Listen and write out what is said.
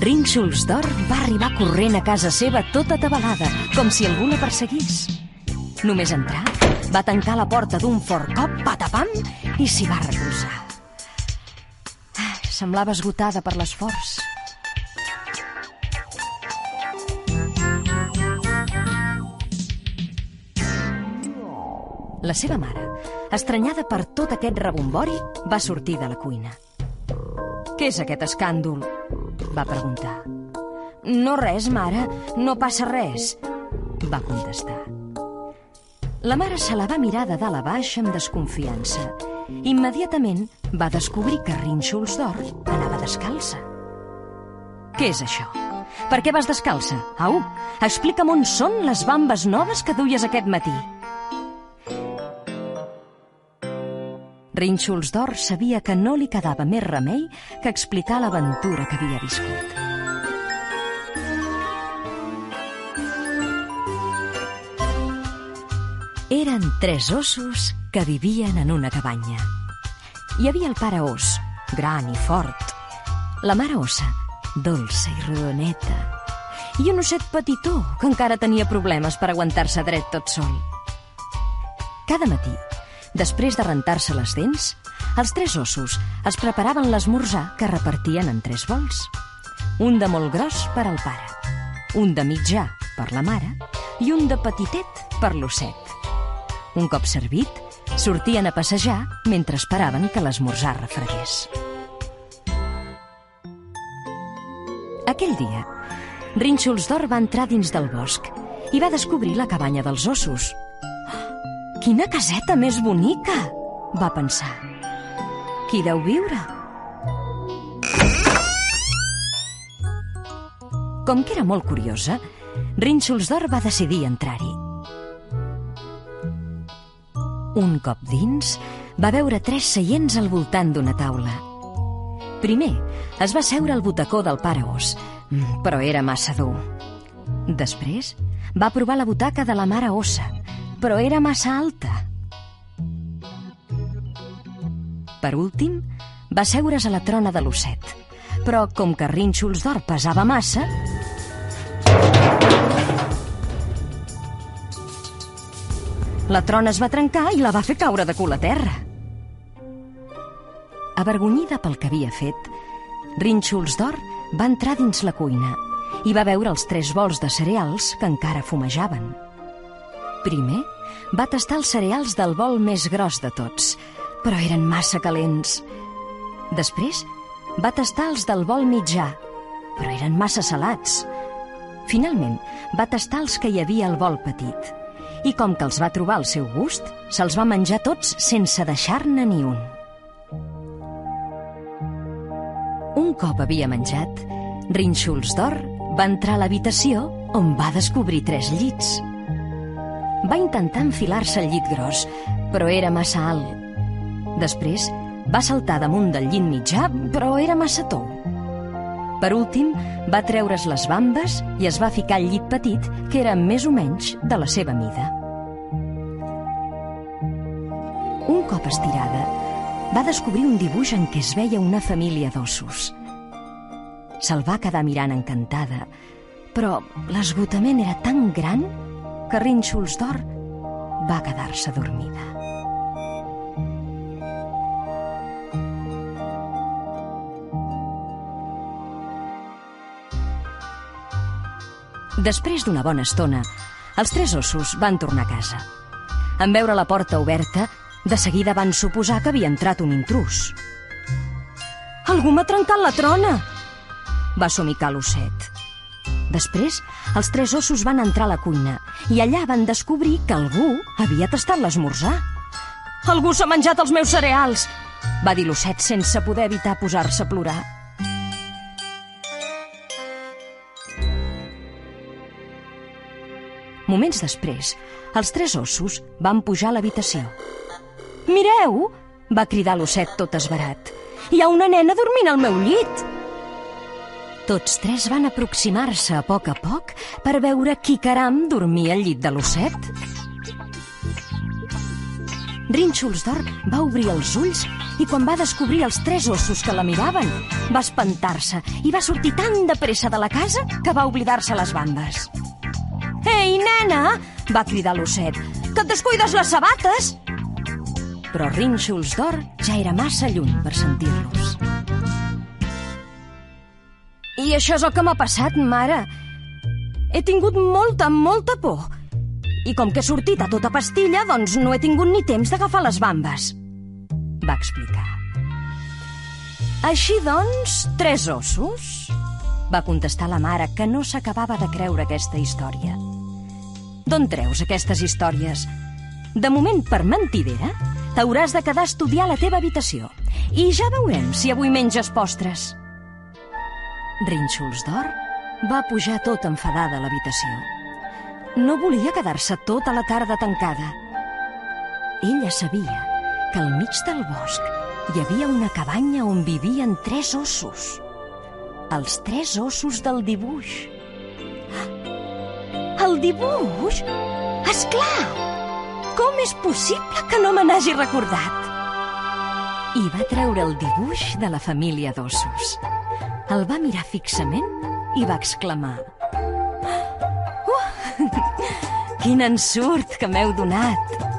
Rínxols d'or va arribar corrent a casa seva tota atabalada, com si algú la perseguís. Només entrar, va tancar la porta d'un fort cop, patapam, i s'hi va recolzar. Ah, Semblava esgotada per l'esforç. La seva mare, estranyada per tot aquest rebombori, va sortir de la cuina. Què és aquest escàndol? va preguntar. No res, mare, no passa res, va contestar. La mare se la va mirar de dalt a baix amb desconfiança. Immediatament va descobrir que Rínxols d'Or anava descalça. Què és això? Per què vas descalça? Au, explica'm on són les bambes noves que duies aquest matí. Rínxols d'Or sabia que no li quedava més remei que explicar l'aventura que havia viscut. Eren tres ossos que vivien en una cabanya. Hi havia el pare os, gran i fort, la mare ossa, dolça i rodoneta, i un osset petitó que encara tenia problemes per aguantar-se dret tot sol. Cada matí, després de rentar-se les dents, els tres ossos es preparaven l'esmorzar que repartien en tres bols. Un de molt gros per al pare, un de mitjà per la mare i un de petitet per l'osset. Un cop servit, sortien a passejar mentre esperaven que l'esmorzar refregués. Aquell dia, Rínxols d'Or va entrar dins del bosc i va descobrir la cabanya dels ossos. Quina caseta més bonica, va pensar. Qui deu viure? Com que era molt curiosa, Rínxols d'Or va decidir entrar-hi. Un cop dins, va veure tres seients al voltant d'una taula. Primer, es va seure al butacó del pare os, però era massa dur. Després, va provar la butaca de la mare ossa, però era massa alta. Per últim, va seure's a la trona de l'osset, però com que Rínxols d'Or pesava massa, La trona es va trencar i la va fer caure de cul a terra. Avergonyida pel que havia fet, Rínxols d'Or va entrar dins la cuina i va veure els tres bols de cereals que encara fumejaven. Primer, va tastar els cereals del bol més gros de tots, però eren massa calents. Després, va tastar els del bol mitjà, però eren massa salats. Finalment, va tastar els que hi havia al bol petit i com que els va trobar al seu gust, se'ls va menjar tots sense deixar-ne ni un. Un cop havia menjat, Rínxols d'Or va entrar a l'habitació on va descobrir tres llits. Va intentar enfilar-se al llit gros, però era massa alt. Després, va saltar damunt del llit mitjà, però era massa tou. Per últim, va treure's les bambes i es va ficar al llit petit, que era més o menys de la seva mida. Un cop estirada, va descobrir un dibuix en què es veia una família d'ossos. Se'l va quedar mirant encantada, però l'esgotament era tan gran que Rínxols d'Or va quedar-se dormida. Després d'una bona estona, els tres ossos van tornar a casa. En veure la porta oberta, de seguida van suposar que havia entrat un intrus. Algú m'ha trencat la trona! Va somicar l'osset. Després, els tres ossos van entrar a la cuina i allà van descobrir que algú havia tastat l'esmorzar. Algú s'ha menjat els meus cereals! va dir l'osset sense poder evitar posar-se a plorar. Moments després, els tres ossos van pujar a l'habitació. Mireu! va cridar l'osset tot esbarat. Hi ha una nena dormint al meu llit! Tots tres van aproximar-se a poc a poc per veure qui caram dormia al llit de l'osset. Rínxols d'Or va obrir els ulls i quan va descobrir els tres ossos que la miraven, va espantar-se i va sortir tan de pressa de la casa que va oblidar-se les bambes. Ei, nena! va cridar l'osset. Que et descuides les sabates! Però Rínxols d'Or ja era massa lluny per sentir-los. I això és el que m'ha passat, mare. He tingut molta, molta por. I com que he sortit a tota pastilla, doncs no he tingut ni temps d'agafar les bambes. Va explicar. Així doncs, tres ossos? Va contestar la mare, que no s'acabava de creure aquesta història. D'on treus aquestes històries? De moment, per mentidera, t'hauràs de quedar a estudiar a la teva habitació. I ja veurem si avui menges postres. Rínxols d'Or va pujar tot enfadada a l'habitació. No volia quedar-se tota la tarda tancada. Ella sabia que al mig del bosc hi havia una cabanya on vivien tres ossos. Els tres ossos del dibuix. El dibuix? És clar! Com és possible que no me n'hagi recordat? I va treure el dibuix de la família d'ossos. El va mirar fixament i va exclamar Uh! Quin ensurt que m'heu donat!